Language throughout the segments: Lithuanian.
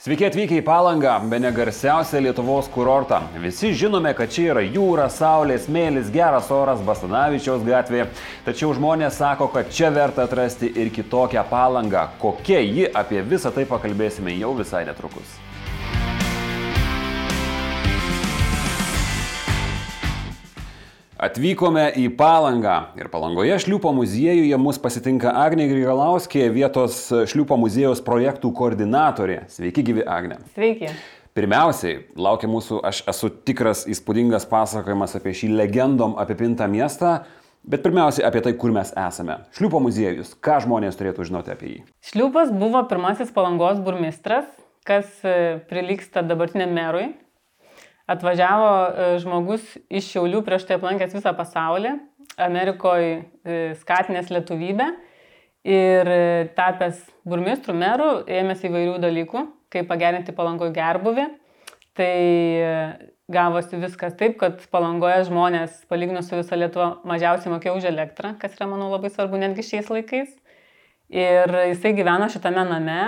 Sveiki atvykę į Palangą, be negarsiausią Lietuvos kurortą. Visi žinome, kad čia yra jūra, saulė, smėlis, geras oras, Basanavičiaus gatvė. Tačiau žmonės sako, kad čia verta atrasti ir kitokią Palangą. Kokia ji, apie visą tai pakalbėsime jau visai netrukus. Atvykome į Palangą ir Palangoje Šliupo muziejuje mus pasitinka Agnė Grigalauskė, vietos Šliupo muziejaus projektų koordinatorė. Sveiki, gyvi Agnė. Sveiki. Pirmiausiai, laukia mūsų, aš esu tikras, įspūdingas pasakojimas apie šį legendom apipintą miestą, bet pirmiausiai apie tai, kur mes esame. Šliupo muziejus, ką žmonės turėtų žinoti apie jį? Šliupas buvo pirmasis palangos burmistras, kas e, priliksta dabartiniam merui, atvažiavo e, žmogus iš Šiaulių prieš tai aplankęs visą pasaulį, Amerikoje skatinęs lietuvybę ir e, tapęs burmistrų merų, ėmėsi įvairių dalykų, kaip pagerinti palangoj gerbuvį. Tai e, gavosi viskas taip, kad palangoje žmonės, palyginus su visą Lietuvą, mažiausiai mokėjo už elektrą, kas yra, manau, labai svarbu netgi šiais laikais. Ir jisai gyveno šitame name,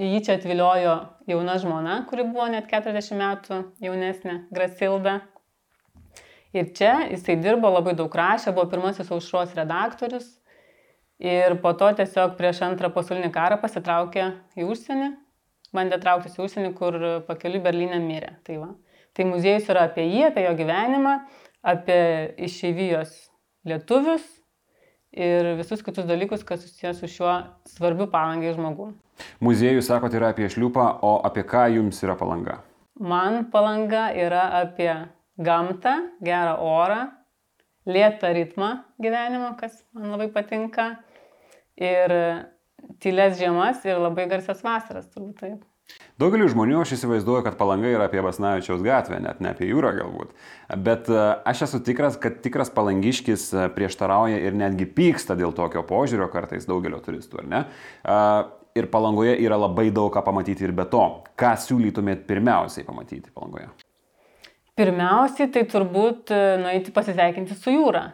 jį čia atviliojo jauna žmona, kuri buvo net 40 metų jaunesnė, Grasilda. Ir čia jisai dirbo labai daug rašė, buvo pirmasis aušros redaktorius. Ir po to tiesiog prieš antrą pasaulinį karą pasitraukė į užsienį, bandė trauktis į užsienį, kur pakeliu Berlyne mirė. Tai, va. tai muziejus yra apie jį, apie jo gyvenimą, apie išeivijos lietuvius ir visus kitus dalykus, kas susijęs su šiuo svarbiu palangai žmogu. Muziejus, sakote, yra apie šliupą, o apie ką jums yra palanga? Man palanga yra apie gamtą, gerą orą, lėtą ritmą gyvenimo, kas man labai patinka, ir tyles žiemas ir labai garsias vasaras, turbūt taip. Daugeliu žmonių aš įsivaizduoju, kad palanga yra apie Basnavičiaus gatvę, net ne apie jūrą galbūt. Bet e, aš esu tikras, kad tikras palangiškis e, prieštarauja ir netgi pyksta dėl tokio požiūrio kartais daugelio turistų, ar ne? Ir palangoje yra labai daug ką pamatyti ir be to. Ką siūlytumėt pirmiausiai pamatyti palangoje? Pirmiausiai tai turbūt e, nueiti pasisveikinti su jūra.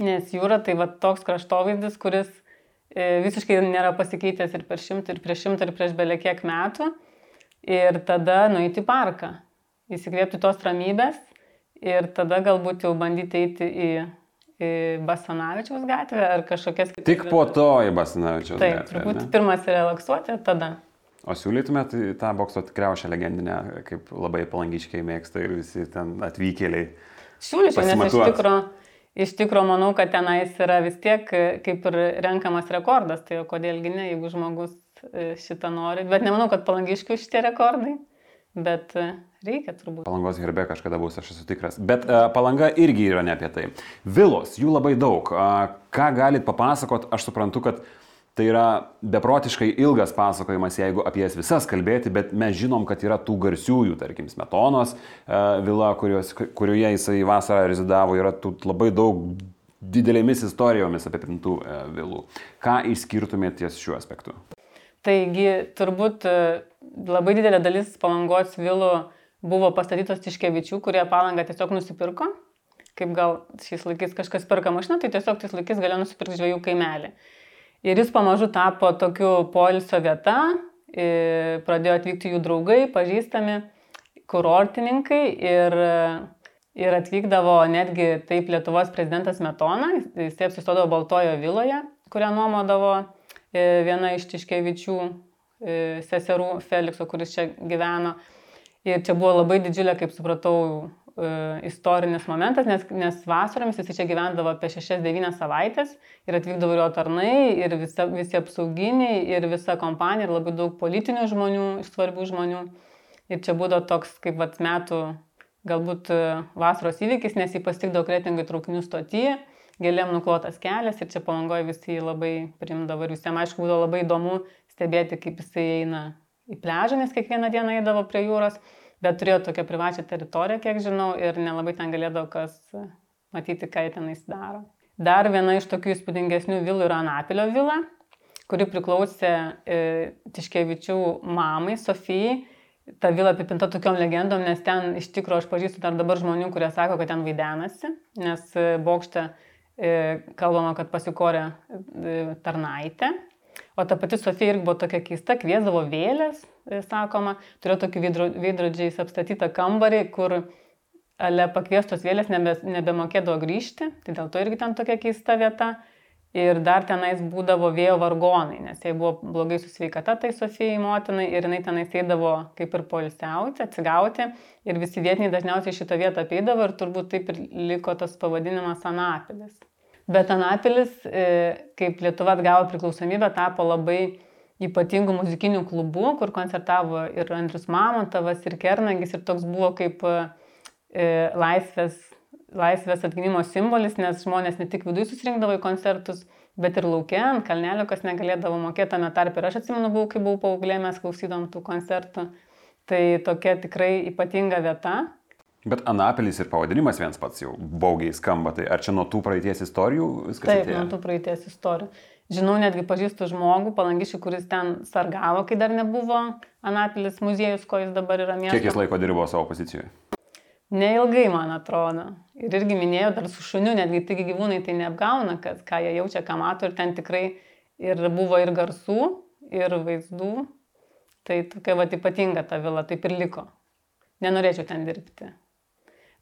Nes jūra tai va toks kraštovaizdis, kuris E, visiškai nėra pasikeitęs ir per šimtą, ir prieš šimtą, ir prieš belė kiek metų. Ir tada nueiti į parką, įsikvėpti tos ramybės ir tada galbūt jau bandyti eiti į, į Basanavičiaus gatvę ar kažkokias kitas. Tik po to į Basanavičiaus Taip, gatvę. Taip, turbūt pirmas relaksuoti, tada. O siūlytumėt tą bokso tikriausią legendinę, kaip labai palangiškiai mėgsta ir visi ten atvykėliai. Siūlyčiau, nes iš tikrųjų Iš tikrųjų, manau, kad tenais yra vis tiek kaip ir renkamas rekordas, tai kodėlgi ne, jeigu žmogus e, šitą nori. Bet nemanau, kad palangiškių šitie rekordai, bet e, reikia turbūt. Palangos herbe kažkada bus, aš esu tikras. Bet uh, palanga irgi yra ne apie tai. Vilos, jų labai daug. Uh, ką galit papasakot, aš suprantu, kad uh, Tai yra beprotiškai ilgas pasakojimas, jeigu apie jas visas kalbėti, bet mes žinom, kad yra tų garsiųjų, tarkim, Smetonos e, vila, kurios, kurioje jisai vasarą rezidavo, yra tų labai daug didelėmis istorijomis apie pintų e, vilų. Ką išskirtumėte ties šiuo aspektu? Taigi, turbūt e, labai didelė dalis palangos vilų buvo pastatytos Tiškevičių, kurie palangą tiesiog nusipirko. Kaip gal šiais laikais kažkas perka mašiną, tai tiesiog tais laikais galėjo nusipirkti žvėjų kaimelį. Ir jis pamažu tapo tokiu poilsio vieta, pradėjo atvykti jų draugai, pažįstami, kurortininkai ir, ir atvykdavo netgi taip Lietuvos prezidentas Metona, jis apsistodavo Baltojo viloje, kurią nuomodavo viena iš Tiškevičių seserų Felikso, kuris čia gyveno. Ir čia buvo labai didžiulė, kaip supratau, istorinis momentas, nes, nes vasaromis jis čia gyvendavo apie 6-9 savaitės ir atvykdavo jo tarnai, ir visa, visi apsauginiai, ir visa kompanija, ir labai daug politinių žmonių, svarbių žmonių. Ir čia būdavo toks kaip vat, metų galbūt e, vasaros įvykis, nes jį pastikdavo kretingai traukinių stotyje, gėlėm nuklotas kelias ir čia palangoje visi jį labai primdavo ir visiems aišku būdavo labai įdomu stebėti, kaip jisai eina į pležą, nes kiekvieną dieną eidavo prie jūros bet turėjo tokią privačią teritoriją, kiek žinau, ir nelabai ten galėdavo kas matyti, ką jie tenais daro. Dar viena iš tokių įspūdingesnių vilų yra Anapilio vila, kuri priklausė e, Tiškevičių mamai, Sofijai. Ta vila apipinta tokiom legendom, nes ten iš tikrųjų aš pažįstu dar dabar žmonių, kurie sako, kad ten vaidenasi, nes e, bokšte e, kalbama, kad pasikorė e, tarnaitė. O ta pati Sofija irgi buvo tokia keista, kviesdavo vėlės, e, sakoma, turėjo tokį veidrodžiais apstatytą kambarį, kur ale pakviestos vėlės nebe, nebemokėdavo grįžti, tai dėl to irgi ten tokia keista vieta. Ir dar tenais būdavo vėjo vargonai, nes jai buvo blogai su sveikata tai Sofijai motinai ir jinai tenais eidavo kaip ir polisiauti, atsigauti ir visi vietiniai dažniausiai šitą vietą apeidavo ir turbūt taip ir liko tas pavadinimas Anapilis. Bet Anapilis, e, kaip Lietuva atgavo priklausomybę, tapo labai ypatingų muzikinių klubų, kur koncertavo ir Andrius Mamontovas, ir Kernagis, ir toks buvo kaip e, laisvės laisvės atgimimo simbolis, nes žmonės ne tik viduje susirinkdavo į koncertus, bet ir laukia, ant kalnelio, kas negalėdavo mokėti tame tarpe. Ir aš atsimenu, buvau, kai buvau paauglė, mes klausydom tų koncertų. Tai tokia tikrai ypatinga vieta. Bet Anapelis ir pavadinimas viens pats jau baugiai skamba. Tai ar čia nuo tų praeities istorijų viskas? Taip, atėjo? nuo tų praeities istorijų. Žinau, netgi pažįstu žmogų, palangišį, kuris ten sargavo, kai dar nebuvo Anapelis muziejus, ko jis dabar yra miestas. Kiek jis laiko dirbo savo pozicijoje? Neilgai, man atrodo. Ir irgi minėjau, dar su šuniu, netgi taigi gyvūnai tai neapgauna, kad ką jie jaučia, ką mato ir ten tikrai ir buvo ir garsų, ir vaizdų. Tai tokia va ypatinga ta vila, taip ir liko. Nenorėčiau ten dirbti.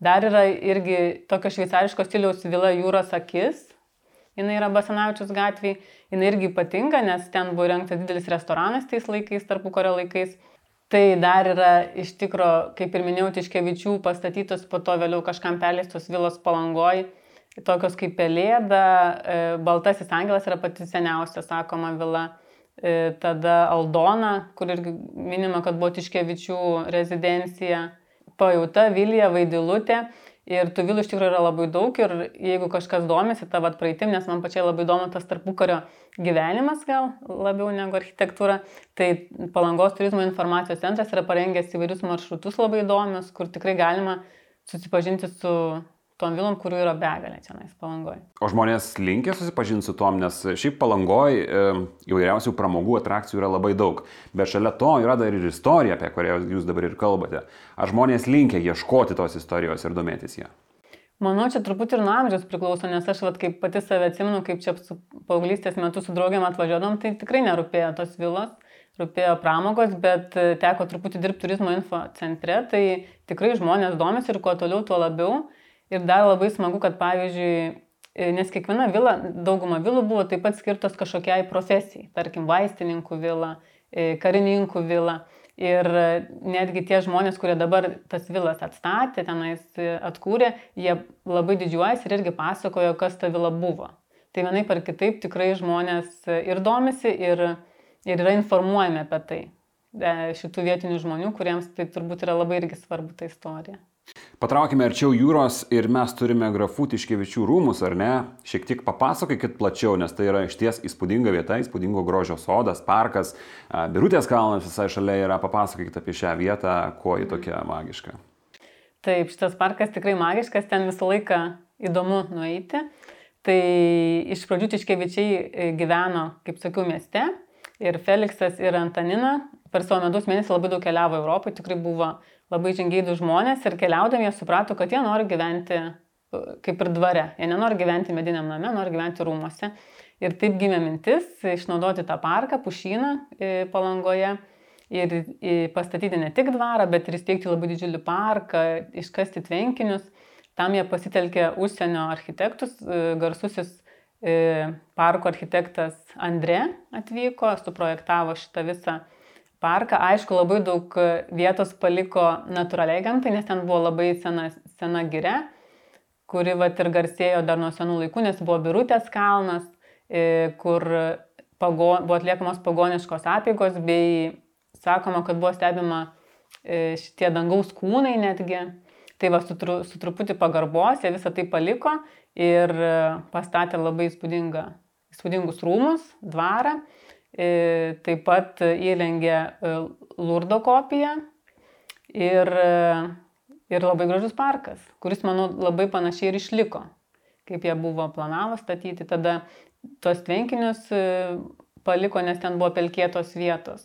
Dar yra irgi tokio šveicariško stiliaus vila Jūros akis. Jis yra Basanavičius gatvėje. Jis irgi ypatinga, nes ten buvo įrengtas didelis restoranas tais laikais, tarpu kurio laikais. Tai dar yra iš tikro, kaip ir minėjau, Tiškevičių pastatytos po to vėliau kažkam perleistos vilos palangoj, tokios kaip Pelėda, e, Baltasis Angelas yra pati seniausia, sakoma, vila. E, tada Aldona, kur irgi minima, kad buvo Tiškevičių rezidencija, Pajauta, Vilija, Vaidilutė. Ir tų vilų iš tikrųjų yra labai daug ir jeigu kažkas domisi tą vat praeitim, nes man pačiai labai įdomu tas tarpukario gyvenimas gal labiau negu architektūra, tai Palangos turizmo informacijos centras yra parengęs įvairius maršrutus labai įdomius, kur tikrai galima susipažinti su tom vilom, kurių yra begalė čia nais palangoje. O žmonės linkia susipažinti su tom, nes šiaip palangoje e, įvairiausių pramogų atrakcijų yra labai daug. Bet šalia to yra dar ir istorija, apie kurią jūs dabar ir kalbate. Ar žmonės linkia ieškoti tos istorijos ir domėtis ją? Manau, čia truputį ir nuo amžiaus priklauso, nes aš vat, kaip pati save atsimenu, kaip čia su paauglystės metu su draugiam atvažiuodom, tai tikrai nerūpėjo tos vilos, rūpėjo pramogos, bet teko truputį dirbti turizmo info centre, tai tikrai žmonės domisi ir kuo toliau, tuo labiau. Ir dar labai smagu, kad pavyzdžiui, e, nes kiekviena vila, dauguma vilų buvo taip pat skirtos kažkokiai profesijai, tarkim, vaistininkų vila, e, karininkų vila. Ir e, netgi tie žmonės, kurie dabar tas vilas atstatė, tenais atkūrė, jie labai didžiuojasi ir irgi pasakojo, kas ta vila buvo. Tai vienai par kitaip tikrai žmonės ir domisi, ir, ir yra informuojami apie tai. Šitų vietinių žmonių, kuriems tai turbūt yra labai irgi svarbu ta istorija. Patraukime arčiau jūros ir mes turime grafų Tiškevičių rūmus, ar ne? Šiek tiek papasakokit plačiau, nes tai yra išties įspūdinga vieta, įspūdingo grožio sodas, parkas, Birutės kalnas visai šalia yra, papasakokit apie šią vietą, kuo ji tokia magiška. Taip, šitas parkas tikrai magiškas, ten visą laiką įdomu nueiti. Tai iš pradžių Tiškevičiai e, gyveno, kaip sakiau, mieste ir Feliksas ir Antanina per savo medaus mėnesį labai daug keliavo Europoje, tikrai buvo labai žingeidų žmonės ir keliaudami jie suprato, kad jie nori gyventi e, kaip ir dvare. Jie nenori gyventi mediniam name, nori gyventi rūmose. Ir taip gimė mintis išnaudoti tą parką, pušyną e, palangoje ir pastatyti ne tik dvarą, bet ir įsteigti labai didžiulį parką, iškasti tvenkinius. Tam jie pasitelkė užsienio architektus, e, garsusis parko architektas Andre atvyko, suprojektavo šitą visą parką. Aišku, labai daug vietos paliko natūraliai gamtai, nes ten buvo labai sena, sena gire, kuri vat ir garsėjo dar nuo senų laikų, nes buvo Birutės kalnas, e, kur pago, buvo atliekamos pagoniškos apėgos, bei sakoma, kad buvo stebima e, šitie dangaus kūnai netgi. Tai va su, tru, su truputį pagarbos jie visą tai paliko ir pastatė labai įspūdingą, įspūdingus rūmus, dvarą. E, taip pat įrengė e, Lurdo kopiją ir, e, ir labai gražus parkas, kuris, manau, labai panašiai ir išliko, kaip jie buvo planavo statyti. Tada tuos tvenkinius paliko, nes ten buvo pelkėtos vietos.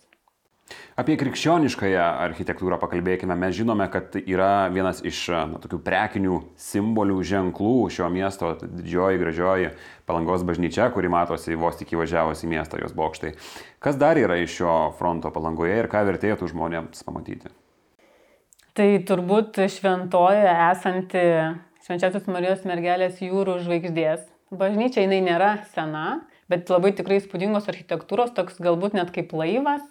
Apie krikščioniškąją architektūrą pakalbėkime. Mes žinome, kad yra vienas iš na, tokių prekinių simbolių, ženklų šio miesto didžioji, gražioji palangos bažnyčia, kuri matosi vos tik įvažiavus į miestą jos bokštai. Kas dar yra iš šio fronto palangoje ir ką vertėtų žmonėms pamatyti? Tai turbūt šventoje esanti Švenčiausios Marijos mergelės jūrų žvaigždės. Bažnyčia jinai nėra sena, bet labai tikrai įspūdingos architektūros, toks galbūt net kaip laivas,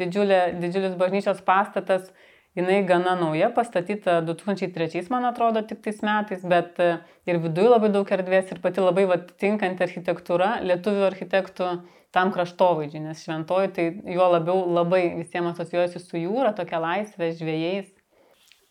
didžiulė, didžiulis bažnyčios pastatas, jinai gana nauja, pastatyta 2003, man atrodo, tik tais metais, bet e, ir viduje labai daug erdvės ir pati labai va, tinkanti architektūra lietuvių architektų tam kraštovaizdžiui, nes šventoji tai juo labiau labai visiems asocijuojasi su jūra, tokia laisvė, žvėjais.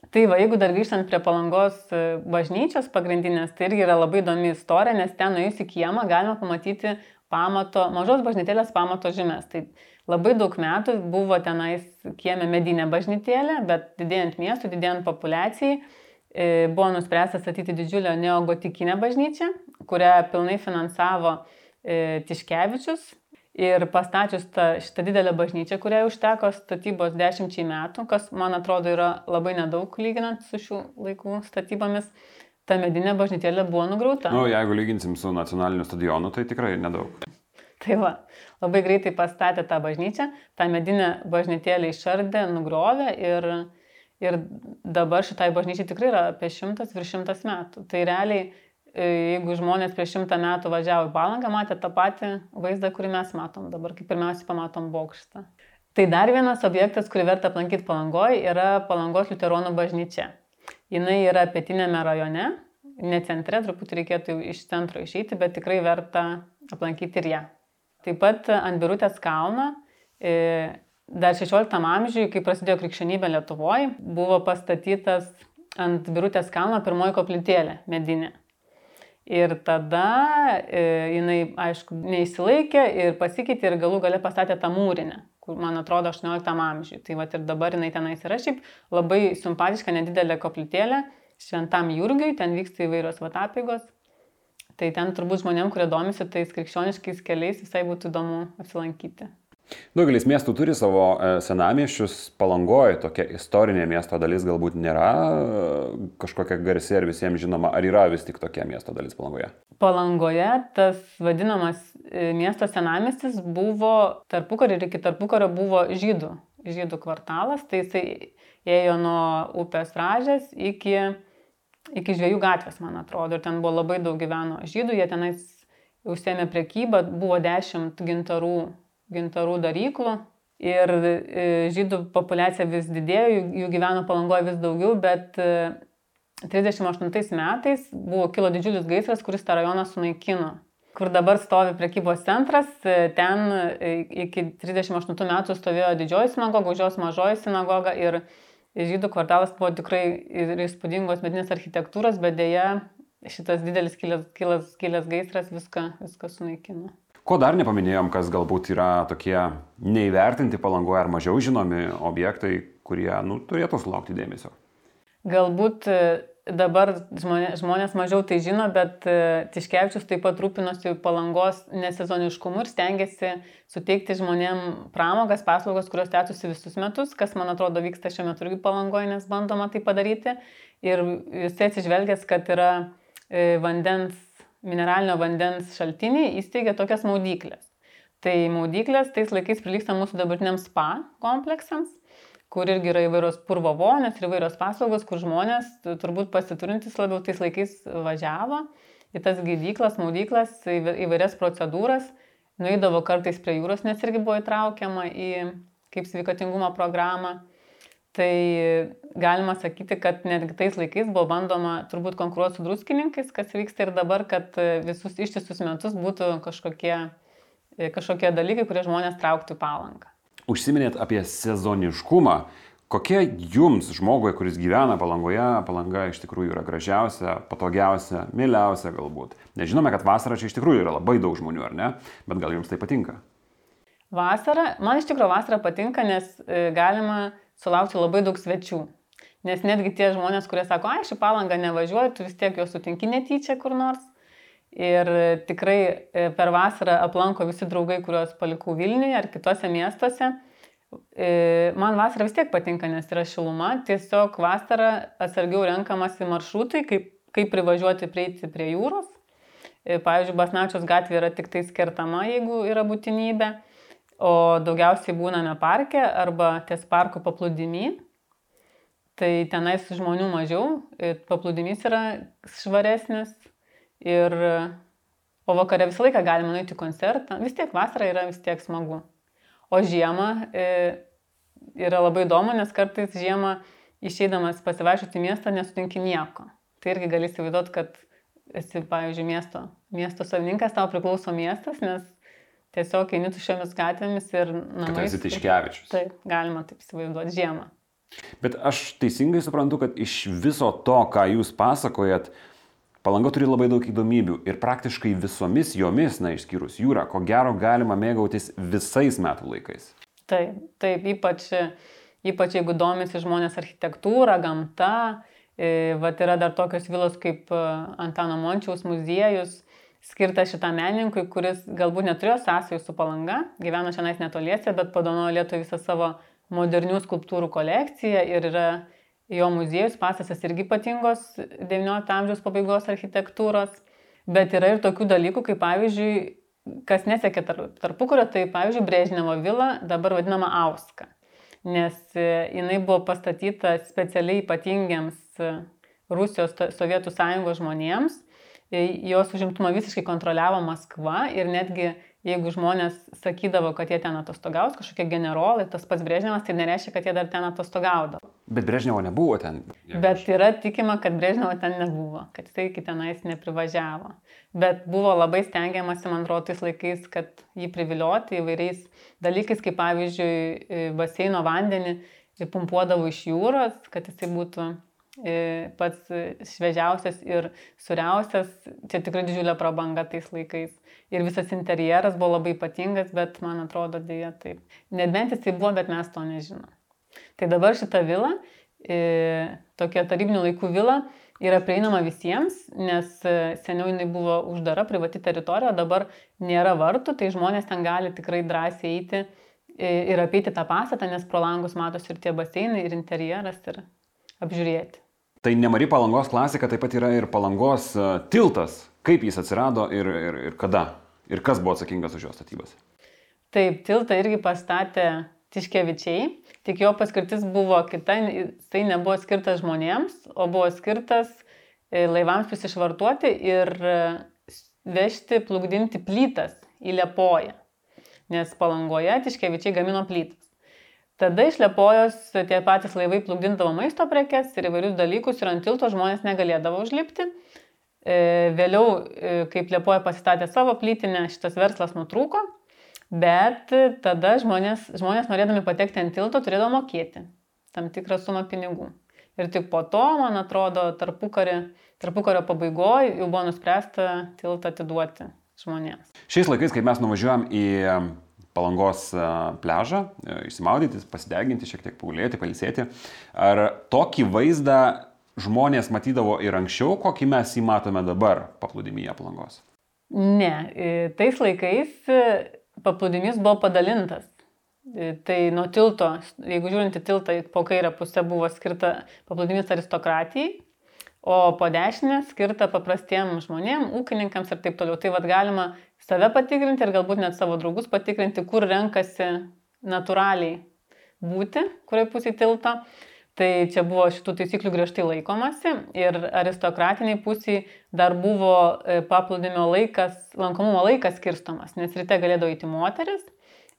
Tai va, jeigu dar grįžtant prie palangos e, bažnyčios pagrindinės, tai irgi yra labai įdomi istorija, nes ten nuėjus į kiemą galima pamatyti pamato, mažos bažnytėlės pamato žymės. Tai labai daug metų buvo tenais kieme medinė bažnytėlė, bet didėjant miestui, didėjant populiacijai, e, buvo nuspręsta statyti didžiulę neogotikinę bažnyčią, kurią pilnai finansavo e, Tiškevičius, Ir pastačius tą, šitą didelę bažnyčią, kuriai užteko statybos dešimčiai metų, kas man atrodo yra labai nedaug lyginant su šių laikų statybomis, ta medinė bažnytėlė buvo nugrauta. Na, nu, jeigu lyginsim su nacionaliniu stadionu, tai tikrai nedaug. Tai va, labai greitai pastatė tą bažnyčią, tą medinę bažnytėlę išardė, nugrovė ir, ir dabar šitai bažnyčiai tikrai yra apie šimtas virš šimtas metų. Tai realiai E, jeigu žmonės prieš šimtą metų važiavo į Palangą, matė tą patį vaizdą, kurį mes matom dabar, kaip pirmiausia pamatom bokštą. Tai dar vienas objektas, kurį verta aplankyti Palangoje, yra Palangos Luteronų bažnyčia. Jis yra pietinėme rajone, ne centre, truputį reikėtų iš centro išeiti, bet tikrai verta aplankyti ir ją. Taip pat ant Birutės kalno, e, dar 16 amžiuje, kai prasidėjo krikščionybė Lietuvoje, buvo pastatytas ant Birutės kalno pirmoji koplytėlė medinė. Ir tada e, jinai, aišku, neįsilaikė ir pasikeitė ir galų gale pastatė tą mūrinę, kur, man atrodo, 18 amžiui. Tai va ir dabar jinai tenais yra šiaip labai simpatiška, nedidelė koplytėlė, šventam Jurgiui, ten vyksta įvairios vatapigos. Tai ten turbūt žmonėm, kurie domisi tais krikščioniškais keliais, visai būtų įdomu apsilankyti. Daugelis miestų turi savo e, senamieščius, palangoje tokia istorinė miesto dalis galbūt nėra e, kažkokia garsi ar visiems žinoma, ar yra vis tik tokia miesto dalis palangoje? Palangoje tas vadinamas e, miesto senamiestis buvo tarpukario ir iki tarpukario buvo žydų, žydų kvartalas, tai jisai ėjo nuo upės ražės iki, iki žviejų gatvės, man atrodo, ir ten buvo labai daug gyveno žydų, jie tenais užsėmė prekybą, buvo dešimt gintarų gintarų daryklų. Ir e, žydų populiacija vis didėjo, jų gyveno palangoje vis daugiau, bet 38 e, metais buvo kilo didžiulis gaisras, kuris tą rajoną sunaikino. Kur dabar stovi prekybos centras, e, ten iki 38 metų stovėjo didžioji sinagoga, už jos mažoji sinagoga ir žydų kvartalas buvo tikrai ir įspūdingos medinės architektūros, bet dėja šitas didelis kilęs, kilęs, kilęs gaisras viską, viską sunaikino. Ko dar nepaminėjom, kas galbūt yra tokie neįvertinti palangoje ar mažiau žinomi objektai, kurie nu, turėtų sulaukti dėmesio? Galbūt dabar žmonės, žmonės mažiau tai žino, bet e, Tiškevičius taip pat rūpinosi palangos nesezoniškumu ir stengiasi suteikti žmonėm pramogas, paslaugas, kurios tętusi visus metus, kas man atrodo vyksta šiuo metu irgi palangoje, nes bandoma tai padaryti. Ir jisai atsižvelgęs, kad yra e, vandens mineralinio vandens šaltiniai įsteigė tokias maudyklės. Tai maudyklės tais laikais prilyksta mūsų dabartiniams spa kompleksams, kur irgi yra įvairios purvo vonės ir įvairios paslaugos, kur žmonės, turbūt pasiturintis labiau tais laikais važiavo į tas gydyklas, maudyklas, įvairias procedūras, nueidavo kartais prie jūros, nes irgi buvo įtraukiama į kaip sveikatingumo programą. Tai galima sakyti, kad netgi tais laikais buvo bandoma turbūt konkuruoti su druskininkais, kas vyksta ir dabar, kad visus ištisus metus būtų kažkokie, kažkokie dalykai, kurie žmonės trauktų palanką. Užsiminėt apie sezoniškumą. Kokia jums, žmogui, kuris gyvena palangoje, palanga iš tikrųjų yra gražiausia, patogiausia, mieliausia galbūt? Nežinome, kad vasara čia iš tikrųjų yra labai daug žmonių, ar ne? Bet gal jums tai patinka? Vasara, man iš tikrųjų vasara patinka, nes e, galima sulaukti labai daug svečių. Nes netgi tie žmonės, kurie sako, ai, šį palangą nevažiuoju, tu vis tiek juos sutinki netyčia kur nors. Ir tikrai e, per vasarą aplanko visi draugai, kuriuos palikau Vilniuje ar kitose miestuose. E, man vasara vis tiek patinka, nes yra šiluma. Tiesiog vasara atsargiau renkamasi maršrutai, kaip, kaip privažiuoti prieiti prie jūros. E, pavyzdžiui, Basnačios gatvė yra tik tai skirtama, jeigu yra būtinybė, o daugiausiai būname parke arba ties parko paplūdimy. Tai tenais žmonių mažiau, e, paplūdimys yra švaresnis ir o vakare visą laiką galima nueiti koncertą. Vis tiek vasara yra vis tiek smagu. O žiemą e, yra labai įdomu, nes kartais žiemą išeidamas pasivaikščioti į miestą nesutinki nieko. Tai irgi gali įsivaizduoti, kad esi, pavyzdžiui, miesto, miesto savininkas, tau priklauso miestas, nes tiesiog eini tuščiomis gatvėmis ir namais. Tai esi Tiškevičius. Taip, galima taip įsivaizduoti žiemą. Bet aš teisingai suprantu, kad iš viso to, ką jūs pasakojat, Palanga turi labai daug įdomybių ir praktiškai visomis jomis, na išskyrus jūrą, ko gero galima mėgautis visais metų laikais. Taip, taip ypač, ypač jeigu domisi žmonės architektūra, gamta, e, vat yra dar tokios vilos kaip e, Antano Mončiaus muziejus, skirtas šitam menininkui, kuris galbūt neturėjo sąsajų su palanga, gyveno šiandien netoliese, bet padanojo Lietuvai visą savo modernių skulptūrų kolekciją ir yra jo muziejus, pasasas irgi ypatingos XIX amžiaus pabaigos architektūros, bet yra ir tokių dalykų, kaip pavyzdžiui, kas nesekė tarpukurio, tai pavyzdžiui, Brežnevo vila dabar vadinama Auska, nes e, jinai buvo pastatyta specialiai ypatingiams e, Rusijos Sovietų sąjungos žmonėms, e, jos užimtumą visiškai kontroliavo Maskva ir netgi jeigu žmonės sakydavo, kad jie ten atostogaus, kažkokie generolai, tas pats Brežnevas, tai nereiškia, kad jie dar ten atostogaudavo. Bet Brežnevo nebuvo ten. Bet yra tikima, kad Brežnevo ten nebuvo, kad jisai iki tenais neprivažiavo. Bet buvo labai stengiamasi, man atrodo, tais laikais, kad jį privilioti įvairiais dalykais, kaip pavyzdžiui, baseino vandenį pumpuodavo iš jūros, kad jisai būtų E, pats šviežiausias ir suriausias, čia tikrai didžiulė prabanga tais laikais. Ir visas interjeras buvo labai ypatingas, bet man atrodo dėja taip. Nebent jisai buvo, bet mes to nežinom. Tai dabar šita vila, tokia tarybinių laikų vila, yra prieinama visiems, nes e, seniau jinai buvo uždara, privati teritorija, dabar nėra vartų, tai žmonės ten gali tikrai drąsiai eiti ir apeiti tą pastatą, nes pro langus matosi ir tie baseinai, ir interjeras, ir apžiūrėti. Tai nemari palangos klasika taip pat yra ir palangos e, tiltas. Kaip jis atsirado ir, ir, ir kada? Ir kas buvo atsakingas už jo statybas? Taip, tiltą irgi pastatė Tiškevičiai, tik jo paskirtis buvo kita, tai nebuvo skirtas žmonėms, o buvo skirtas e, laivams prisišvartuoti ir e, vežti, plukdinti plytas į Lepoją. Nes palangoje Tiškevičiai gamino plytas. Tada iš Liepojos tie patys laivai plukdindavo maisto prekes ir įvairius dalykus ir ant tilto žmonės negalėdavo užlipti. E, vėliau, kaip Liepoja pasistatė savo plytinę, šitas verslas nutrūko, bet tada žmonės, žmonės norėdami patekti ant tilto turėdavo mokėti tam tikrą sumą pinigų. Ir tik po to, man atrodo, tarpukario, tarpukario pabaigoje jau buvo nuspręsta tiltą atiduoti žmonėms. Šiais laikais, kai mes nuvažiuojam į palangos e, pležą, e, išsimaudyti, pasideginti, šiek tiek paulėti, palisėti. Ar tokį vaizdą žmonės matydavo ir anksčiau, kokį mes jį matome dabar paplūdimyje palangos? Ne, tais laikais paplūdimys buvo padalintas. Tai nuo tilto, jeigu žiūrint į tiltą, po kairę pusę buvo skirta paplūdimys aristokratijai, o po dešinę skirta paprastiem žmonėm, ūkininkams ir taip toliau. Tai vad galima save patikrinti ir galbūt net savo draugus patikrinti, kur renkasi natūraliai būti, kurioje pusėje tilto. Tai čia buvo šitų taisyklių griežtai laikomasi ir aristokratiniai pusiai dar buvo e, paplūdimio laikas, lankomumo laikas skirstomas, nes ryte galėdavo įti moteris,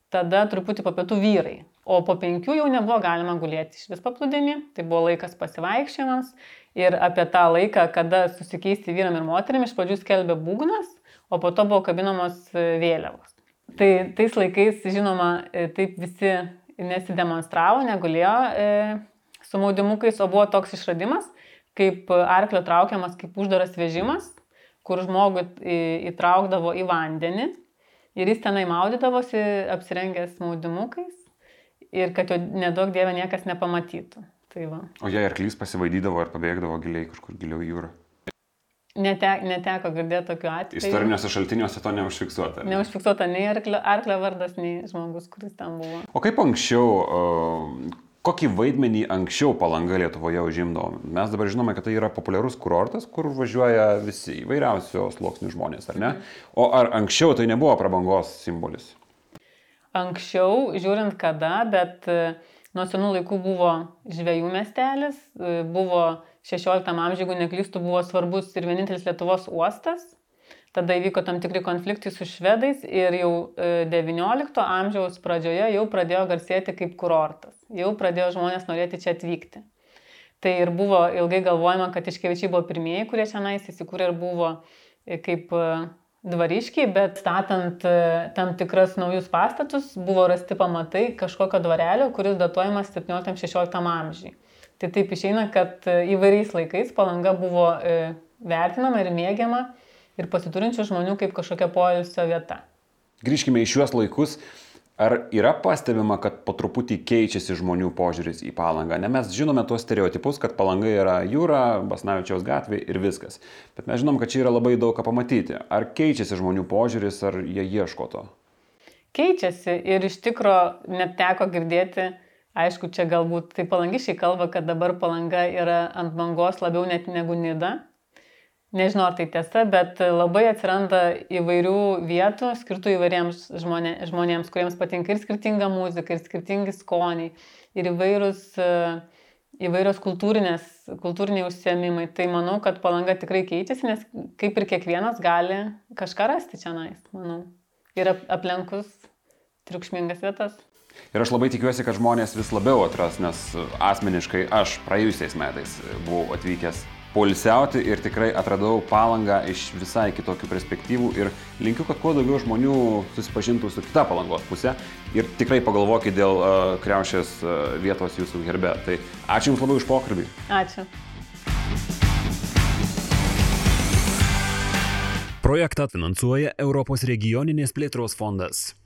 tada truputį po pietų vyrai, o po penkių jau nebuvo galima gulėti iš vis paplūdimį, tai buvo laikas pasivaikščiamas ir apie tą laiką, kada susikeisti vyram ir moterim, iš pradžių skelbė būgnas, o po to buvo kabinamos e, vėliavos. Tai tais laikais, žinoma, e, taip visi nesidemonstravo, negulėjo su maudimukais, o buvo toks išradimas, kaip arklio traukiamas kaip uždaras vežimas, kur žmogų įtraukdavo į vandenį ir jis tenai maudydavosi apsirengęs maudimukais ir kad jo nedaug dievė niekas nepamatytų. Tai va. o jei arklys pasivaidydavo ar pabėgdavo giliai kažkur giliau į jūrą? Nete, neteko girdėti tokiu atveju. Istoriniuose šaltiniuose to neužfiksuota. Neužfiksuota nei arklio, arklio vardas, nei žmogus, kuris ten buvo. O kaip anksčiau, kokį vaidmenį anksčiau palanga Lietuvoje užimdavo? Mes dabar žinome, kad tai yra populiarus kurortas, kur važiuoja visi įvairiausios sluoksnių žmonės, ar ne? O ar anksčiau tai nebuvo prabangos simbolis? Anksčiau, žiūrint kada, bet uh, nuo senų laikų buvo žvėjų miestelis, uh, buvo 16 amžiuje, jeigu neklystų, buvo svarbus ir vienintelis Lietuvos uostas. Tada įvyko tam tikri konfliktai su švedais ir jau 19 e, amžiaus pradžioje jau pradėjo garsėti kaip kurortas. Jau pradėjo žmonės norėti čia atvykti. Tai ir buvo ilgai galvojama, kad iškevičiai buvo pirmieji, kurie čia nais įsikūrė ir buvo e, kaip e, dvariškiai, bet statant tam tikras naujus pastatus buvo rasti pamatai kažkokio dvarelio, kuris datuojamas 17-16 amžiui. Tai taip išeina, kad e, įvairiais laikais palanga buvo e, vertinama ir mėgiama ir pasiturinčių žmonių kaip kažkokia poilsio vieta. Grįžkime į šiuos laikus. Ar yra pastebima, kad po truputį keičiasi žmonių požiūris į palangą? Ne mes žinome tuos stereotipus, kad palanga yra jūra, Basnavičiaus gatvė ir viskas. Bet mes žinom, kad čia yra labai daug ką pamatyti. Ar keičiasi žmonių požiūris, ar jie ieško to? Keičiasi ir iš tikro net teko girdėti Aišku, čia galbūt tai palangišiai kalba, kad dabar palanga yra ant bangos labiau net negu nida. Nežinau, ar tai tiesa, bet labai atsiranda įvairių vietų skirtų įvairiems žmonė, žmonėms, kuriems patinka ir skirtinga muzika, ir skirtingi skoniai, ir įvairūs, įvairios kultūriniai užsiemimai. Tai manau, kad palanga tikrai keičiasi, nes kaip ir kiekvienas gali kažką rasti čia nais, manau. Ir aplenkus triukšmingas vietas. Ir aš labai tikiuosi, kad žmonės vis labiau atras, nes asmeniškai aš praėjusiais metais buvau atvykęs polisiauti ir tikrai atradau palangą iš visai kitokių perspektyvų ir linkiu, kad kuo daugiau žmonių susipažintų su kita palangos pusė ir tikrai pagalvokit dėl uh, kreušės uh, vietos jūsų herbe. Tai ačiū Jums labai už pokalbį. Ačiū. Projektą finansuoja Europos regioninės plėtros fondas.